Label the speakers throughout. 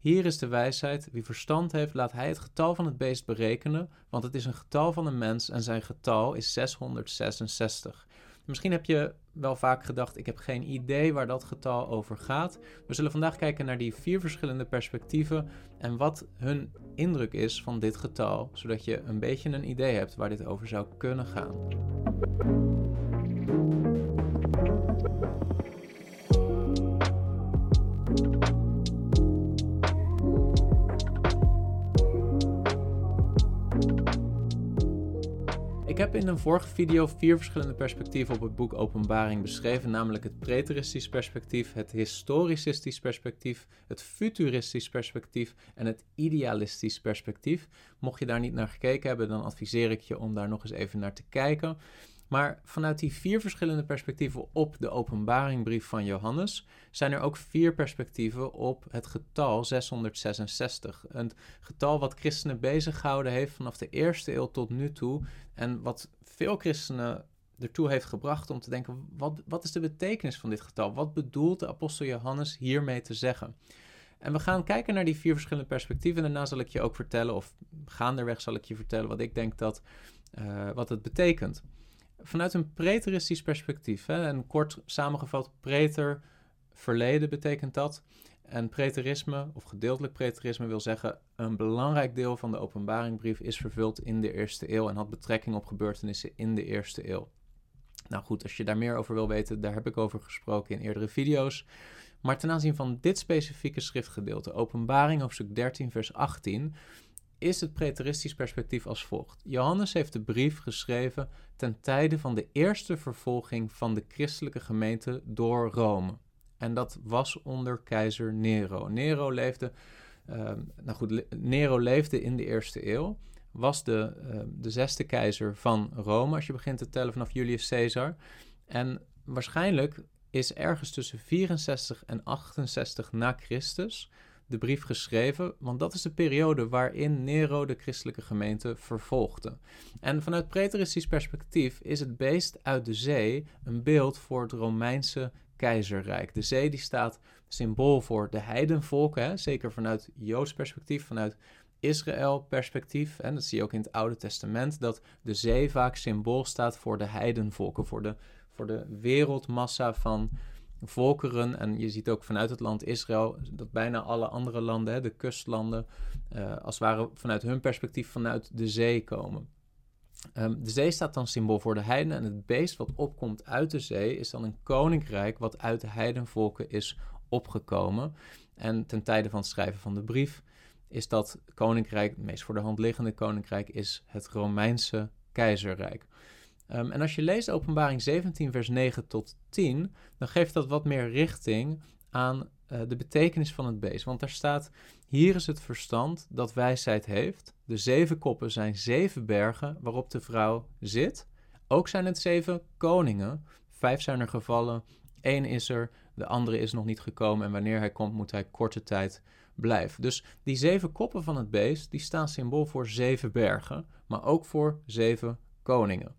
Speaker 1: Hier is de wijsheid. Wie verstand heeft, laat hij het getal van het beest berekenen, want het is een getal van een mens en zijn getal is 666. Misschien heb je wel vaak gedacht: ik heb geen idee waar dat getal over gaat. We zullen vandaag kijken naar die vier verschillende perspectieven en wat hun indruk is van dit getal, zodat je een beetje een idee hebt waar dit over zou kunnen gaan. Heb in een vorige video vier verschillende perspectieven op het boek Openbaring beschreven, namelijk het preteristisch perspectief, het historicistisch perspectief, het futuristisch perspectief en het idealistisch perspectief. Mocht je daar niet naar gekeken hebben, dan adviseer ik je om daar nog eens even naar te kijken. Maar vanuit die vier verschillende perspectieven op de openbaringbrief van Johannes zijn er ook vier perspectieven op het getal 666. Een getal wat christenen bezighouden heeft vanaf de eerste eeuw tot nu toe. En wat veel christenen ertoe heeft gebracht om te denken: wat, wat is de betekenis van dit getal? Wat bedoelt de apostel Johannes hiermee te zeggen? En we gaan kijken naar die vier verschillende perspectieven. En daarna zal ik je ook vertellen, of gaandeweg zal ik je vertellen, wat ik denk dat uh, wat het betekent vanuit een preteristisch perspectief. Hè, en kort samengevat, preter, verleden betekent dat. En preterisme, of gedeeltelijk preterisme, wil zeggen een belangrijk deel van de openbaringbrief is vervuld in de eerste eeuw en had betrekking op gebeurtenissen in de eerste eeuw. Nou goed, als je daar meer over wil weten, daar heb ik over gesproken in eerdere video's. Maar ten aanzien van dit specifieke schriftgedeelte, Openbaring hoofdstuk 13, vers 18, is het preteristisch perspectief als volgt. Johannes heeft de brief geschreven ten tijde van de eerste vervolging van de christelijke gemeente door Rome. En dat was onder keizer Nero. Nero leefde, uh, nou goed, Nero leefde in de eerste eeuw, was de, uh, de zesde keizer van Rome, als je begint te tellen vanaf Julius Caesar. En waarschijnlijk is ergens tussen 64 en 68 na Christus de brief geschreven, want dat is de periode waarin Nero de christelijke gemeente vervolgde. En vanuit preteristisch perspectief is het beest uit de zee een beeld voor het Romeinse keizerrijk. De zee die staat symbool voor de heidenvolken, hè? zeker vanuit Joods perspectief, vanuit Israël perspectief. En dat zie je ook in het Oude Testament, dat de zee vaak symbool staat voor de heidenvolken, voor de, voor de wereldmassa van volkeren. En je ziet ook vanuit het land Israël dat bijna alle andere landen, de kustlanden, uh, als het ware vanuit hun perspectief vanuit de zee komen. Ehm, de zee staat dan symbool voor de heidenen en het beest wat opkomt uit de zee is dan een koninkrijk wat uit de heidenvolken is opgekomen. En ten tijde van het schrijven van de brief is dat koninkrijk, het meest voor de hand liggende koninkrijk, is het Romeinse keizerrijk. Ehm, en als je leest Openbaring 17, vers 9 tot 10, dan geeft dat wat meer richting aan uh, de betekenis van het beest. Want daar staat: Hier is het verstand dat wijsheid heeft. De zeven koppen zijn zeven bergen waarop de vrouw zit. Ook zijn het zeven koningen. Vijf zijn er gevallen, één is er, de andere is nog niet gekomen. En wanneer hij komt, moet hij korte tijd blijven. Dus die zeven koppen van het beest, die staan symbool voor zeven bergen, maar ook voor zeven koningen.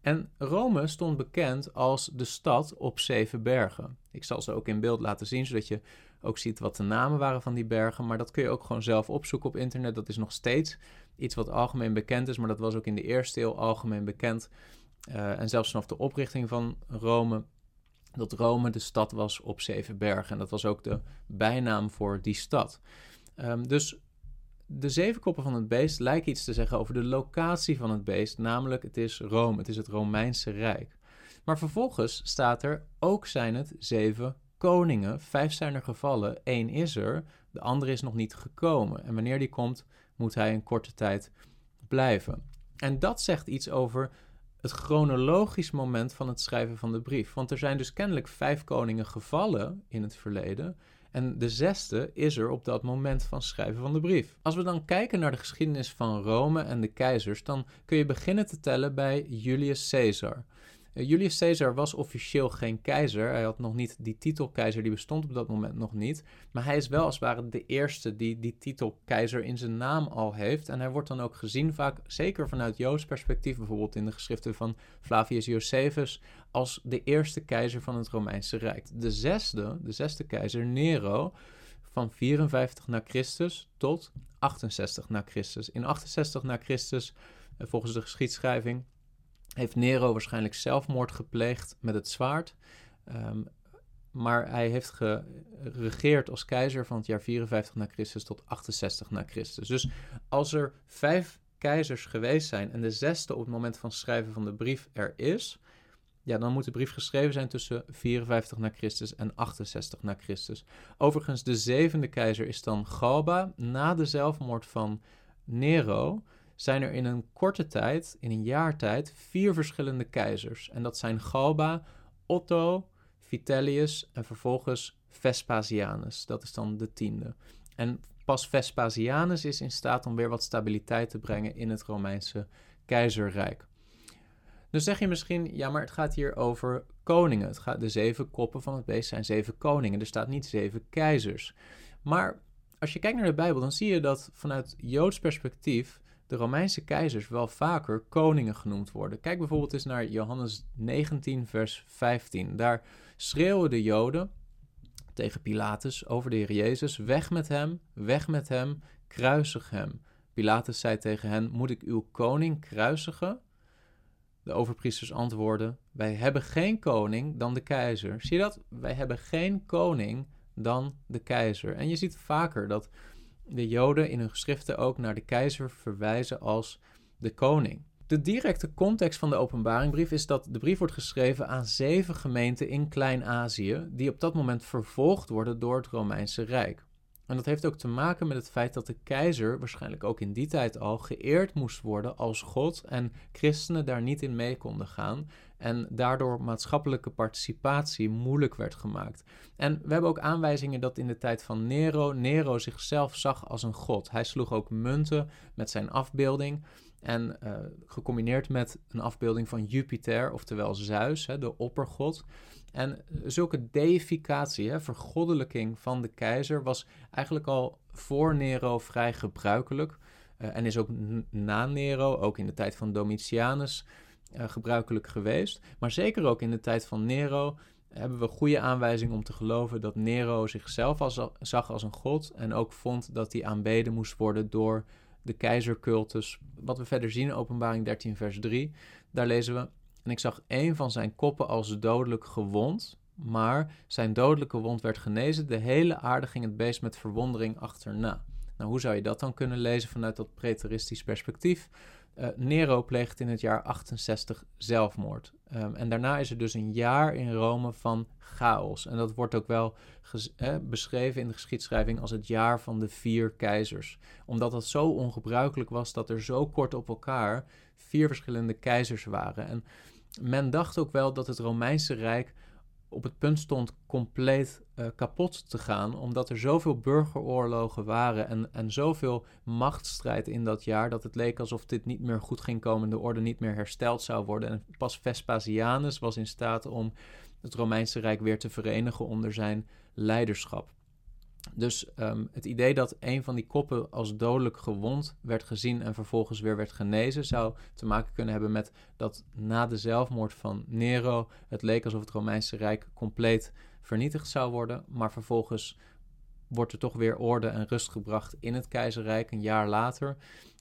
Speaker 1: En Rome stond bekend als de stad op zeven bergen. Ik zal ze ook in beeld laten zien, zodat je ook ziet wat de namen waren van die bergen. Maar dat kun je ook gewoon zelf opzoeken op internet. Dat is nog steeds iets wat algemeen bekend is, maar dat was ook in de eerste eeuw algemeen bekend. Uh, en zelfs vanaf de oprichting van Rome, dat Rome de stad was op zeven bergen. En dat was ook de bijnaam voor die stad. Um, dus de zeven koppen van het beest lijken iets te zeggen over de locatie van het beest, namelijk het is Rome, het is het Romeinse Rijk. Maar vervolgens staat er ook zijn het zeven koningen, vijf zijn er gevallen, één is er, de andere is nog niet gekomen. En wanneer die komt, moet hij een korte tijd blijven. En dat zegt iets over het chronologisch moment van het schrijven van de brief. Want er zijn dus kennelijk vijf koningen gevallen in het verleden. En de zesde is er op dat moment van schrijven van de brief. Als we dan kijken naar de geschiedenis van Rome en de keizers, dan kun je beginnen te tellen bij Julius Caesar. Eh, Julius Caesar was officieel geen keizer. Hij had nog niet die titel keizer, die bestond op dat moment nog niet. Maar hij is wel als het ware de eerste die die titel keizer in zijn naam al heeft. En hij wordt dan ook gezien, vaak zeker vanuit Joods perspectief, bijvoorbeeld in de geschriften van Flavius Josephus, als de eerste keizer van het Romeinse Rijk. De zesde, de zesde keizer, Nero, van 54 na Christus tot 68 na Christus. In 68 na Christus, eh, volgens de geschiedschrijving, heeft Nero waarschijnlijk zelfmoord gepleegd met het zwaard. Ehm, maar hij heeft geregeerd als keizer van het jaar 54 na Christus tot 68 na Christus. Dus als er vijf keizers geweest zijn en de zesde op het moment van schrijven van de brief er is, ja, dan moet de brief geschreven zijn tussen 54 na Christus en 68 na Christus. Overigens, de zevende keizer is dan Galba. Na de zelfmoord van Nero zijn er in een korte tijd, in een jaar tijd, vier verschillende keizers. En dat zijn Galba, Otto, Vitellius en vervolgens Vespasianus. Dat is dan de tiende. En pas Vespasianus is in staat om weer wat stabiliteit te brengen in het Romeinse keizerrijk. Dan zeg je misschien, ja, maar het gaat hier over koningen. Het gaat, de zeven koppen van het beest zijn zeven koningen. Er staat niet zeven keizers. Maar als je kijkt naar de Bijbel, dan zie je dat vanuit Joods perspectief de Romeinse keizers wel vaker koningen genoemd worden. Kijk bijvoorbeeld eens naar Johannes 19, vers 15. Daar schreeuwen de Joden tegen Pilatus over de Heer Jezus: Weg met hem, weg met hem, kruisig hem. Pilatus zei tegen hen: Moet ik uw koning kruisigen? De overpriesters antwoorden: Wij hebben geen koning dan de keizer. Zie je dat? Wij hebben geen koning dan de keizer. En je ziet vaker dat de Joden in hun geschriften ook naar de keizer verwijzen als de koning. De directe context van de openbaringbrief is dat de brief wordt geschreven aan zeven gemeenten in Klein-Azië, die op dat moment vervolgd worden door het Romeinse Rijk. En dat heeft ook te maken met het feit dat de keizer, waarschijnlijk ook in die tijd al, geëerd moest worden als God en christenen daar niet in mee konden gaan. En daardoor maatschappelijke participatie moeilijk werd gemaakt. En we hebben ook aanwijzingen dat in de tijd van Nero, Nero zichzelf zag als een god. Hij sloeg ook munten met zijn afbeelding. En uh, gecombineerd met een afbeelding van Jupiter, oftewel Zeus, hè, de oppergod. En zulke deificatie, hè, vergoddelijking van de keizer, was eigenlijk al voor Nero vrij gebruikelijk. Uh, en is ook na Nero, ook in de tijd van Domitianus, gebruikelijk geweest. Maar zeker ook in de tijd van Nero hebben we goede aanwijzingen om te geloven dat Nero zichzelf als, zag als een god. En ook vond dat hij aanbeden moest worden door de keizercultus. Wat we verder zien in Openbaring 13, vers 3, daar lezen we: En ik zag een van zijn koppen als dodelijk gewond, maar zijn dodelijke wond werd genezen. De hele aarde ging het beest met verwondering achterna. Nou, hoe zou je dat dan kunnen lezen vanuit dat preteristisch perspectief? Uh, Nero pleegt in het jaar 68 zelfmoord. Um, en daarna is er dus een jaar in Rome van chaos. En dat wordt ook wel beschreven in de geschiedschrijving als het jaar van de vier keizers. Omdat dat zo ongebruikelijk was dat er zo kort op elkaar vier verschillende keizers waren. En men dacht ook wel dat het Romeinse Rijk op het punt stond compleet uh, kapot te gaan, omdat er zoveel burgeroorlogen waren en, en zoveel machtsstrijd in dat jaar, dat het leek alsof dit niet meer goed ging komen, de orde niet meer hersteld zou worden. En pas Vespasianus was in staat om het Romeinse Rijk weer te verenigen onder zijn leiderschap. Dus um, het idee dat een van die koppen als dodelijk gewond werd gezien en vervolgens weer werd genezen, zou te maken kunnen hebben met dat na de zelfmoord van Nero het leek alsof het Romeinse Rijk compleet vernietigd zou worden, maar vervolgens wordt er toch weer orde en rust gebracht in het keizerrijk een jaar later.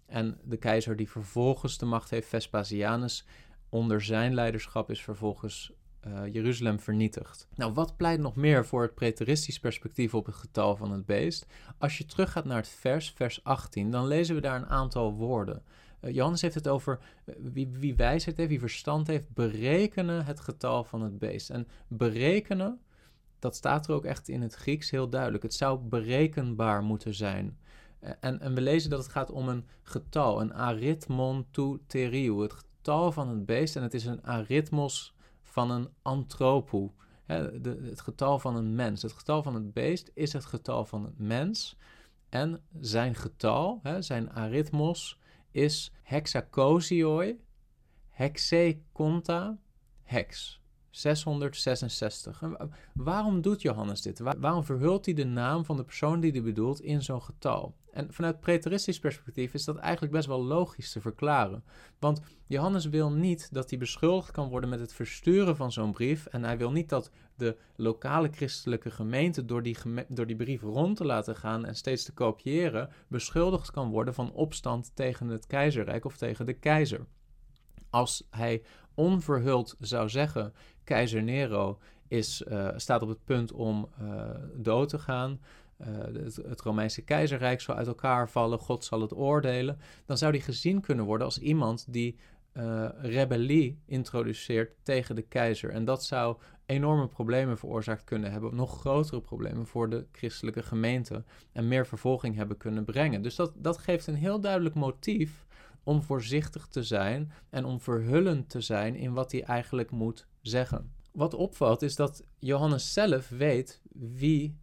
Speaker 1: En de keizer die vervolgens de macht heeft, Vespasianus, onder zijn leiderschap is vervolgens uh, Jeruzalem vernietigd. Nou, wat pleit nog meer voor het preteristisch perspectief op het getal van het beest? Als je teruggaat naar het vers, vers 18, dan lezen we daar een aantal woorden. Uh, Johannes heeft het over uh, wie, wijsheid heeft, wie verstand heeft, berekenen het getal van het beest. En berekenen, dat staat er ook echt in het Grieks heel duidelijk. Het zou berekenbaar moeten zijn. En, en we lezen dat het gaat om een getal, een arithmon teriou, het getal van het beest. En het is een arithmos van een antropo. Het getal van een mens. Het getal van het beest is het getal van het mens. En zijn getal, zijn aritmos, is hexacosioi, hexeconta, hex. 666. waarom doet Johannes dit? waarom verhult hij de naam van de persoon die hij bedoelt in zo'n getal? En vanuit preteristisch perspectief is dat eigenlijk best wel logisch te verklaren. Want Johannes wil niet dat hij beschuldigd kan worden met het versturen van zo'n brief. En hij wil niet dat de lokale christelijke gemeente door die, door die brief rond te laten gaan en steeds te kopiëren, beschuldigd kan worden van opstand tegen het keizerrijk of tegen de keizer. Als hij onverhuld zou zeggen: Keizer Nero is, uh, staat op het punt om uh, dood te gaan. Uh, het, het, Romeinse keizerrijk zal uit elkaar vallen, God zal het oordelen. Dan zou die gezien kunnen worden als iemand die rebellie introduceert tegen de keizer. En dat zou enorme problemen veroorzaakt kunnen hebben, nog grotere problemen voor de christelijke gemeente en meer vervolging hebben kunnen brengen. Dus dat, dat geeft een heel duidelijk motief om voorzichtig te zijn en om verhullend te zijn in wat hij eigenlijk moet zeggen. Wat opvalt is dat Johannes zelf weet wie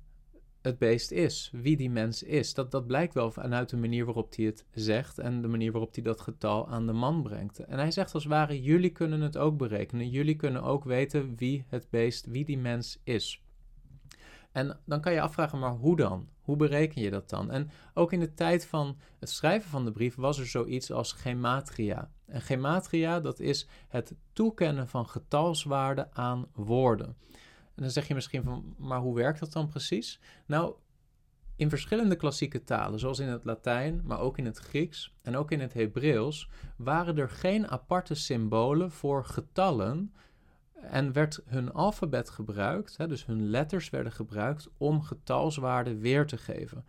Speaker 1: het beest is, wie die mens is. Dat, dat blijkt wel vanuit de manier waarop hij het zegt en de manier waarop hij dat getal aan de man brengt. En hij zegt als het ware, jullie kunnen het ook berekenen, jullie kunnen ook weten wie het beest, wie die mens is. En dan kan je afvragen, maar hoe dan? Hoe bereken je dat dan? En ook in de tijd van het schrijven van de brief was er zoiets als gematria. En gematria, dat is het toekennen van getalswaarden aan woorden. En dan zeg je misschien van, maar hoe werkt dat dan precies? Nou, in verschillende klassieke talen, zoals in het Latijn, maar ook in het Grieks en ook in het Hebreeuws, waren er geen aparte symbolen voor getallen en werd hun alfabet gebruikt, hè, dus hun letters werden gebruikt om getalswaarden weer te geven.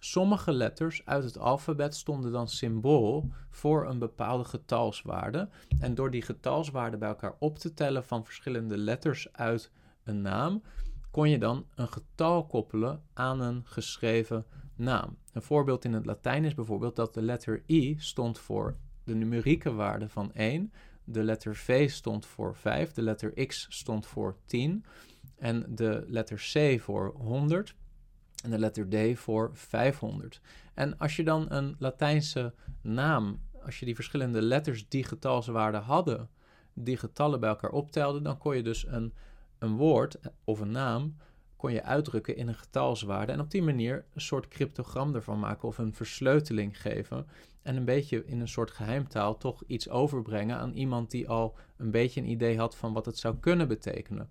Speaker 1: Sommige letters uit het alfabet stonden dan symbool voor een bepaalde getalswaarde. En door die getalswaarden bij elkaar op te tellen van verschillende letters uit een naam, kon je dan een getal koppelen aan een geschreven naam. Een voorbeeld in het Latijn is bijvoorbeeld dat de letter I stond voor de numerieke waarde van 1 de letter V stond voor 5, de letter X stond voor 10 en de letter C voor 100 en de letter D voor 500. En als je dan een Latijnse naam, als je die verschillende letters die getalswaarden hadden, die getallen bij elkaar optelde, dan kon je dus een, een woord of een naam kon je uitdrukken in een getalswaarde en op die manier een soort cryptogram ervan maken of een versleuteling geven en een beetje in een soort geheimtaal toch iets overbrengen aan iemand die al een beetje een idee had van wat het zou kunnen betekenen.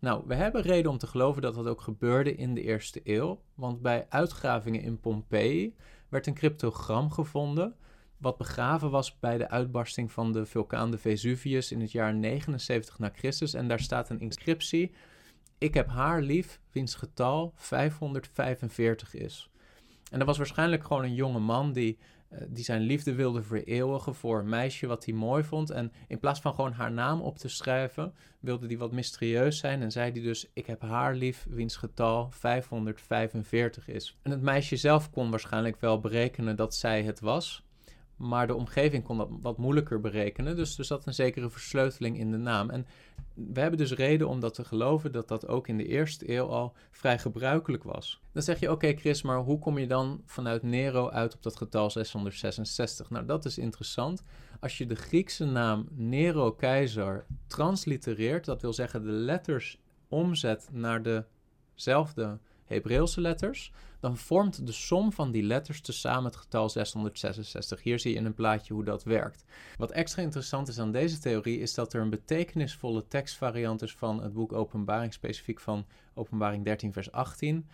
Speaker 1: Nou, we hebben reden om te geloven dat dat ook gebeurde in de eerste eeuw, want bij uitgravingen in Pompeii werd een cryptogram gevonden wat begraven was bij de uitbarsting van de vulkaan de Vesuvius in het jaar 79 na Christus en daar staat een inscriptie ik heb haar lief, wiens getal 545 is. En dat was waarschijnlijk gewoon een jonge man die, uh, die zijn liefde wilde vereeuwigen voor een meisje wat hij mooi vond. En in plaats van gewoon haar naam op te schrijven, wilde hij wat mysterieus zijn. En zei hij dus: Ik heb haar lief, wiens getal 545 is. En het meisje zelf kon waarschijnlijk wel berekenen dat zij het was. Maar de omgeving kon dat wat moeilijker berekenen. Dus er zat een zekere versleuteling in de naam. En we hebben dus reden om dat te geloven dat dat ook in de eerste eeuw al vrij gebruikelijk was. Dan zeg je: Oké, Chris, maar hoe kom je dan vanuit Nero uit op dat getal 666? Nou, dat is interessant. Als je de Griekse naam Nero keizer translitereert, dat wil zeggen de letters omzet naar dezelfde Hebreeuwse letters, dan vormt de som van die letters tezamen het getal 666. Hier zie je in een plaatje hoe dat werkt. Wat extra interessant is aan deze theorie is dat er een betekenisvolle tekstvariant is van het boek Openbaring, specifiek van Openbaring 13, vers 18.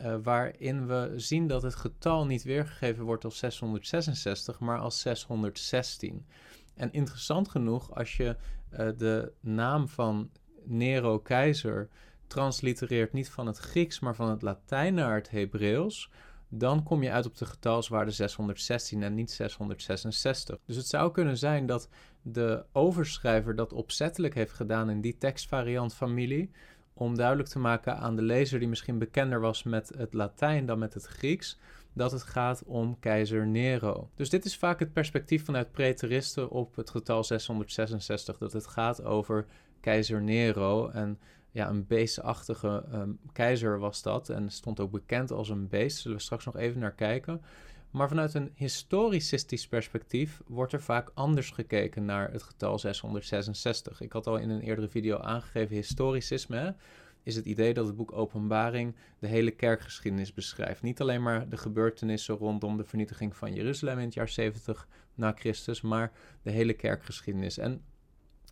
Speaker 1: Uh, eh, waarin we zien dat het getal niet weergegeven wordt als 666, maar als 616. En interessant genoeg, als je uh, de naam van Nero keizer translitereert niet van het Grieks, maar van het Latijn naar het Hebreeuws, dan kom je uit op de getalswaarde 616 en niet 666. Dus het zou kunnen zijn dat de overschrijver dat opzettelijk heeft gedaan in die tekstvariant familie, om duidelijk te maken aan de lezer die misschien bekender was met het Latijn dan met het Grieks, dat het gaat om keizer Nero. Dus dit is vaak het perspectief vanuit preteristen op het getal 666, dat het gaat over keizer Nero en ja, een beestachtige um, keizer was dat. En stond ook bekend als een beest. Zullen we straks nog even naar kijken. Maar vanuit een historicistisch perspectief wordt er vaak anders gekeken naar het getal 666. Ik had al in een eerdere video aangegeven, historicisme is het idee dat het boek Openbaring de hele kerkgeschiedenis beschrijft. Niet alleen maar de gebeurtenissen rondom de vernietiging van Jeruzalem in het jaar 70 na Christus, maar de hele kerkgeschiedenis. En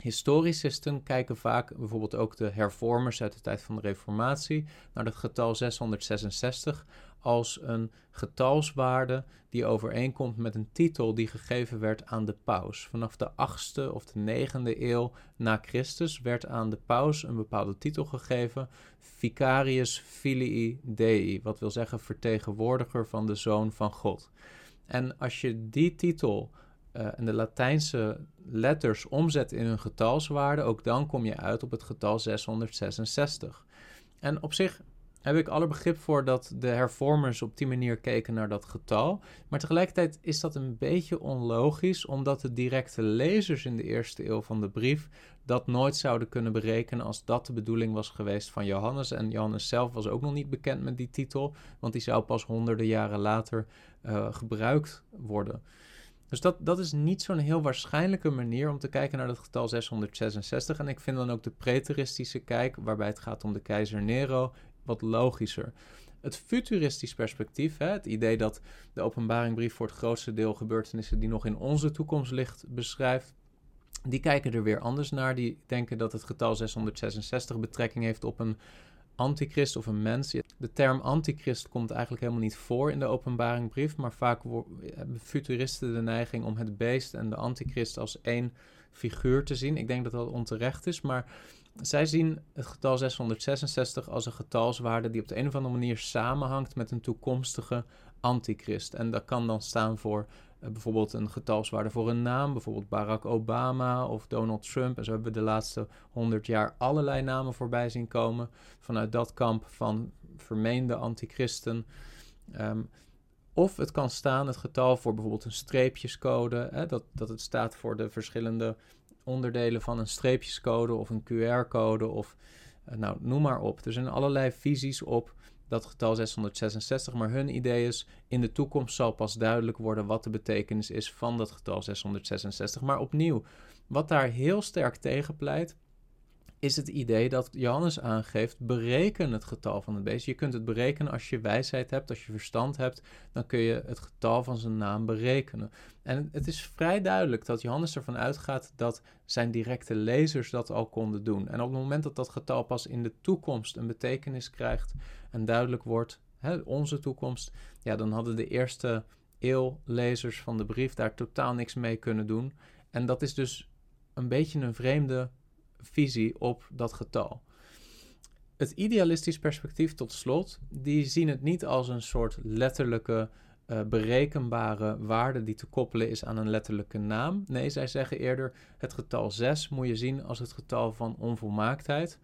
Speaker 1: Historicisten kijken vaak, bijvoorbeeld ook de hervormers uit de tijd van de Reformatie, naar het getal 666 als een getalswaarde die overeenkomt met een titel die gegeven werd aan de paus. Vanaf de 8e of de 9e eeuw na Christus werd aan de paus een bepaalde titel gegeven, Vicarius Filii Dei, wat wil zeggen vertegenwoordiger van de Zoon van God. En als je die titel uh, en de Latijnse letters omzet in een getalswaarde, ook dan kom je uit op het getal 666. En op zich heb ik alle begrip voor dat de hervormers op die manier keken naar dat getal. Maar tegelijkertijd is dat een beetje onlogisch, omdat de directe lezers in de eerste eeuw van de brief dat nooit zouden kunnen berekenen als dat de bedoeling was geweest van Johannes. En Johannes zelf was ook nog niet bekend met die titel, want die zou pas honderden jaren later uh, gebruikt worden. Dus dat, dat is niet zo'n heel waarschijnlijke manier om te kijken naar dat getal 666. En ik vind dan ook de preteristische kijk, waarbij het gaat om de keizer Nero, wat logischer. Het futuristisch perspectief, hè, het idee dat de openbaringbrief voor het grootste deel gebeurtenissen die nog in onze toekomst ligt beschrijft, die kijken er weer anders naar. Die denken dat het getal 666 betrekking heeft op een antichrist of een mens. De term antichrist komt eigenlijk helemaal niet voor in de openbaringbrief, maar vaak hebben futuristen de neiging om het beest en de antichrist als één figuur te zien. Ik denk dat dat onterecht is, maar zij zien het getal 666 als een getalswaarde die op de een of andere manier samenhangt met een toekomstige antichrist. En dat kan dan staan voor bijvoorbeeld een getalswaarde voor een naam, bijvoorbeeld Barack Obama of Donald Trump. En zo hebben we de laatste 100 jaar allerlei namen voorbij zien komen vanuit dat kamp van vermeende antichristen. Um, of het kan staan, het getal voor bijvoorbeeld een streepjescode, hè, dat, dat het staat voor de verschillende onderdelen van een streepjescode of een QR-code of uh, nou, noem maar op. Er zijn allerlei visies op dat getal 666, maar hun idee is in de toekomst zal pas duidelijk worden wat de betekenis is van dat getal 666. Maar opnieuw, wat daar heel sterk tegen pleit, is het idee dat Johannes aangeeft: bereken het getal van het beest. Je kunt het berekenen als je wijsheid hebt, als je verstand hebt, dan kun je het getal van zijn naam berekenen. En het is vrij duidelijk dat Johannes ervan uitgaat dat zijn directe lezers dat al konden doen. En op het moment dat dat getal pas in de toekomst een betekenis krijgt en duidelijk wordt, hè, onze toekomst, ja, dan hadden de eerste eeuwlezers van de brief daar totaal niks mee kunnen doen. En dat is dus een beetje een vreemde visie op dat getal. Het idealistisch perspectief tot slot, die zien het niet als een soort letterlijke uh, berekenbare waarde die te koppelen is aan een letterlijke naam. Nee, zij zeggen eerder het getal 6 moet je zien als het getal van onvolmaaktheid.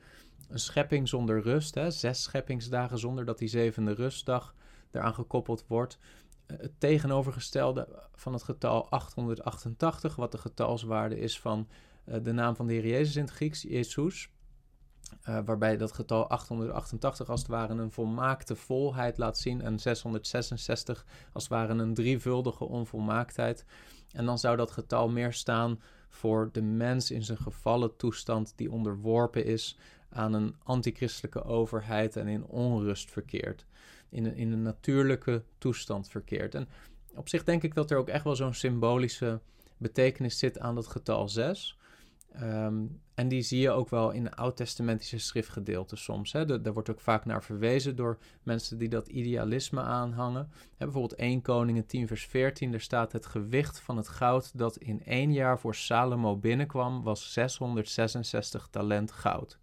Speaker 1: Een schepping zonder rust, hè, zes scheppingsdagen zonder dat die zevende rustdag eraan gekoppeld wordt. Eh, het tegenovergestelde van het getal 888, wat de getalswaarde is van eh, de naam van de Heer Jezus in het Grieks, Jezus. Uh, waarbij dat getal 888 als het ware een volmaakte volheid laat zien en 666 als het ware een drievuldige onvolmaaktheid. En dan zou dat getal meer staan voor de mens in zijn gevallen toestand die onderworpen is aan een antichristelijke overheid en in onrust verkeert. In een, in een natuurlijke toestand verkeert. En op zich denk ik dat er ook echt wel zo'n symbolische betekenis zit aan dat getal 6. Ehm, en die zie je ook wel in oud-testamentische schriftgedeelten soms. Hè. daar wordt ook vaak naar verwezen door mensen die dat idealisme aanhangen. Hè, bijvoorbeeld 1 Koningen 10 vers 14, daar staat het gewicht van het goud dat in één jaar voor Salomo binnenkwam, was 666 talent goud.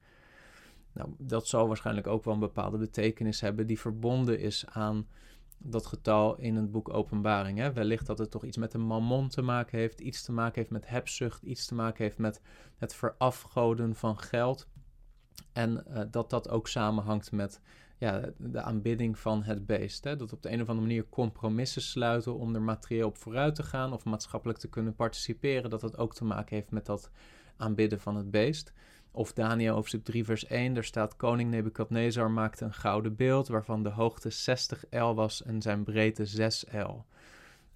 Speaker 1: Nou, dat zal waarschijnlijk ook wel een bepaalde betekenis hebben die verbonden is aan dat getal in het boek Openbaring. Hè? Wellicht dat het toch iets met de mammon te maken heeft, iets te maken heeft met hebzucht, iets te maken heeft met het verafgoden van geld. En uh, dat dat ook samenhangt met ja, de aanbidding van het beest. Hè? Dat op de een of andere manier compromissen sluiten om er materieel op vooruit te gaan of maatschappelijk te kunnen participeren, dat dat ook te maken heeft met dat aanbidden van het beest. Of Daniel hoofdstuk 3 vers 1, daar staat koning Nebukadnezar maakte een gouden beeld waarvan de hoogte 60 el was en zijn breedte 6 el.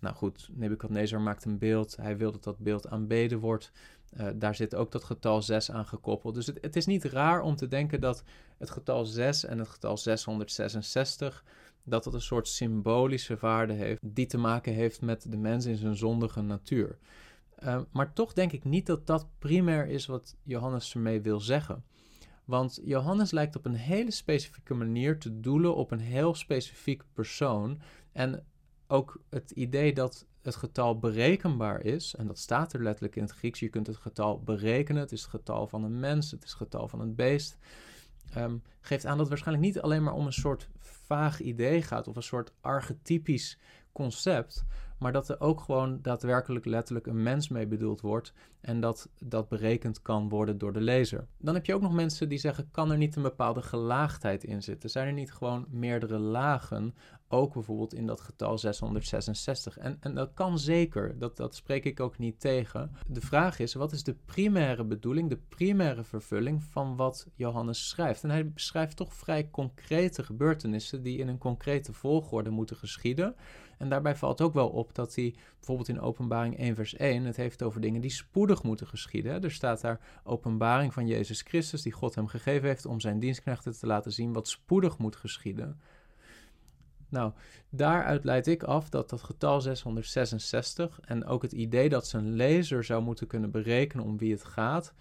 Speaker 1: Nou goed, Nebuchadnezzar maakt een beeld. Hij wil dat dat beeld aanbeden wordt. Uh, daar zit ook dat getal 6 aan gekoppeld. Dus het, het, is niet raar om te denken dat het getal 6 en het getal 666 dat het een soort symbolische waarde heeft die te maken heeft met de mens in zijn zondige natuur. Uh, maar toch denk ik niet dat dat primair is wat Johannes ermee wil zeggen. Want Johannes lijkt op een hele specifieke manier te doelen op een heel specifiek persoon. En ook het idee dat het getal berekenbaar is, en dat staat er letterlijk in het Grieks, je kunt het getal berekenen, het is het getal van een mens, het is het getal van een beest, um, geeft aan dat het waarschijnlijk niet alleen maar om een soort vaag idee gaat of een soort archetypisch concept, maar dat er ook gewoon daadwerkelijk letterlijk een mens mee bedoeld wordt en dat dat berekend kan worden door de lezer. Dan heb je ook nog mensen die zeggen: kan er niet een bepaalde gelaagdheid in zitten? Zijn er niet gewoon meerdere lagen, ook bijvoorbeeld in dat getal 666? En, en dat kan zeker, dat, dat spreek ik ook niet tegen. De vraag is: wat is de primaire bedoeling, de primaire vervulling van wat Johannes schrijft? En hij beschrijft toch vrij concrete gebeurtenissen die in een concrete volgorde moeten geschieden. En daarbij valt ook wel op dat hij bijvoorbeeld in Openbaring 1, vers 1 het heeft over dingen die spoedig moeten geschieden. Er staat daar openbaring van Jezus Christus, die God hem gegeven heeft om zijn dienstknechten te laten zien wat spoedig moet geschieden. Nou, daaruit leid ik af dat dat getal 666 en ook het idee dat zijn lezer zou moeten kunnen berekenen om wie het gaat,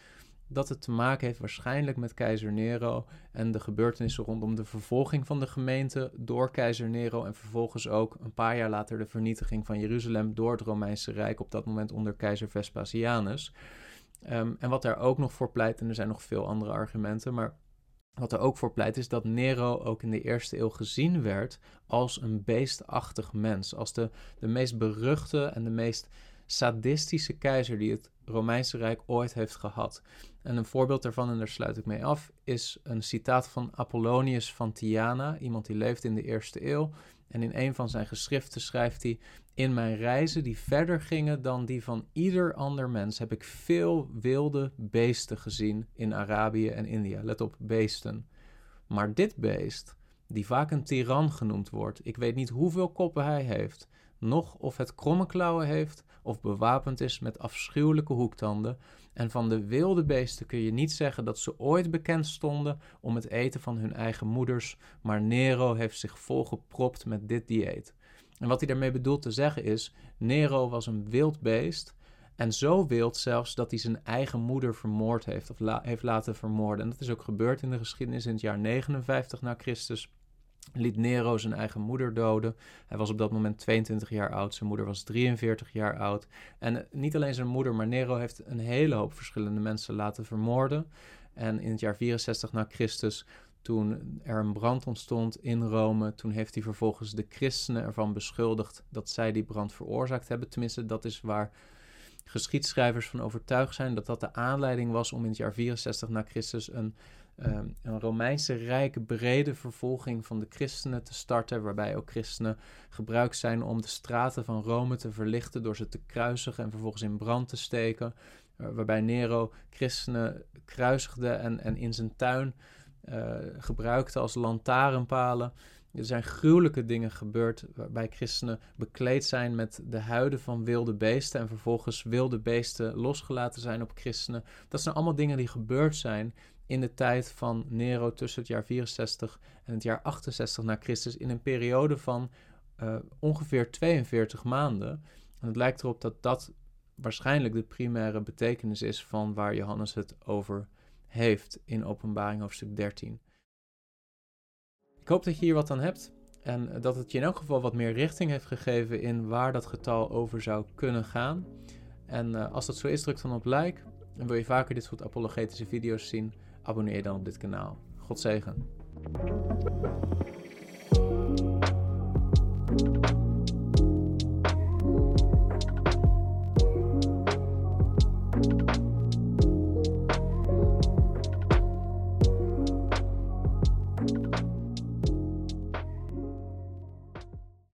Speaker 1: dat het te maken heeft waarschijnlijk met keizer Nero en de gebeurtenissen rondom de vervolging van de gemeente door keizer Nero en vervolgens ook een paar jaar later de vernietiging van Jeruzalem door het Romeinse Rijk, op dat moment onder keizer Vespasianus. Um, en wat daar ook nog voor pleit, en er zijn nog veel andere argumenten, maar wat er ook voor pleit is dat Nero ook in de eerste eeuw gezien werd als een beestachtig mens, als de, de meest beruchte en de meest sadistische keizer die het Romeinse Rijk ooit heeft gehad. En een voorbeeld daarvan, en daar sluit ik mee af, is een citaat van Apollonius van Tyana, iemand die leefde in de eerste eeuw. En in een van zijn geschriften schrijft hij: In mijn reizen die verder gingen dan die van ieder ander mens, heb ik veel wilde beesten gezien in Arabië en India. Let op, beesten. Maar dit beest, die vaak een tiran genoemd wordt, ik weet niet hoeveel koppen hij heeft, noch of het kromme klauwen heeft, of bewapend is met afschuwelijke hoektanden. En van de wilde beesten kun je niet zeggen dat ze ooit bekend stonden om het eten van hun eigen moeders, maar Nero heeft zich volgepropt met dit dieet. En wat hij daarmee bedoelt te zeggen is: Nero was een wild beest. En zo wild zelfs dat hij zijn eigen moeder vermoord heeft of heeft laten vermoorden. En dat is ook gebeurd in de geschiedenis in het jaar 59 na Christus liet Nero zijn eigen moeder doden. Hij was op dat moment 22 jaar oud, zijn moeder was 43 jaar oud. En eh, niet alleen zijn moeder, maar Nero heeft een hele hoop verschillende mensen laten vermoorden. En in het jaar 64 na Christus, toen er een brand ontstond in Rome, toen heeft hij vervolgens de christenen ervan beschuldigd dat zij die brand veroorzaakt hebben. Tenminste, dat is waar geschiedschrijvers van overtuigd zijn dat dat de aanleiding was om in het jaar 64 na Christus een Ehm, een Romeinse rijke brede vervolging van de christenen te starten, waarbij ook christenen gebruikt zijn om de straten van Rome te verlichten door ze te kruisigen en vervolgens in brand te steken. Uh, waarbij Nero christenen kruisigde en, en in zijn tuin uh, gebruikte als lantaarnpalen. Er zijn gruwelijke dingen gebeurd waarbij christenen bekleed zijn met de huiden van wilde beesten en vervolgens wilde beesten losgelaten zijn op christenen. Dat zijn allemaal dingen die gebeurd zijn in de tijd van Nero tussen het jaar 64 en het jaar 68 na Christus in een periode van uh, ongeveer 42 maanden. En het lijkt erop dat dat waarschijnlijk de primaire betekenis is van waar Johannes het over heeft in Openbaring hoofdstuk 13. Ik hoop dat je hier wat aan hebt en dat het je in elk geval wat meer richting heeft gegeven in waar dat getal over zou kunnen gaan. En uh, als dat zo is, druk dan op like. En wil je vaker dit soort apologetische video's zien, abonneer dan op dit kanaal. God zegen.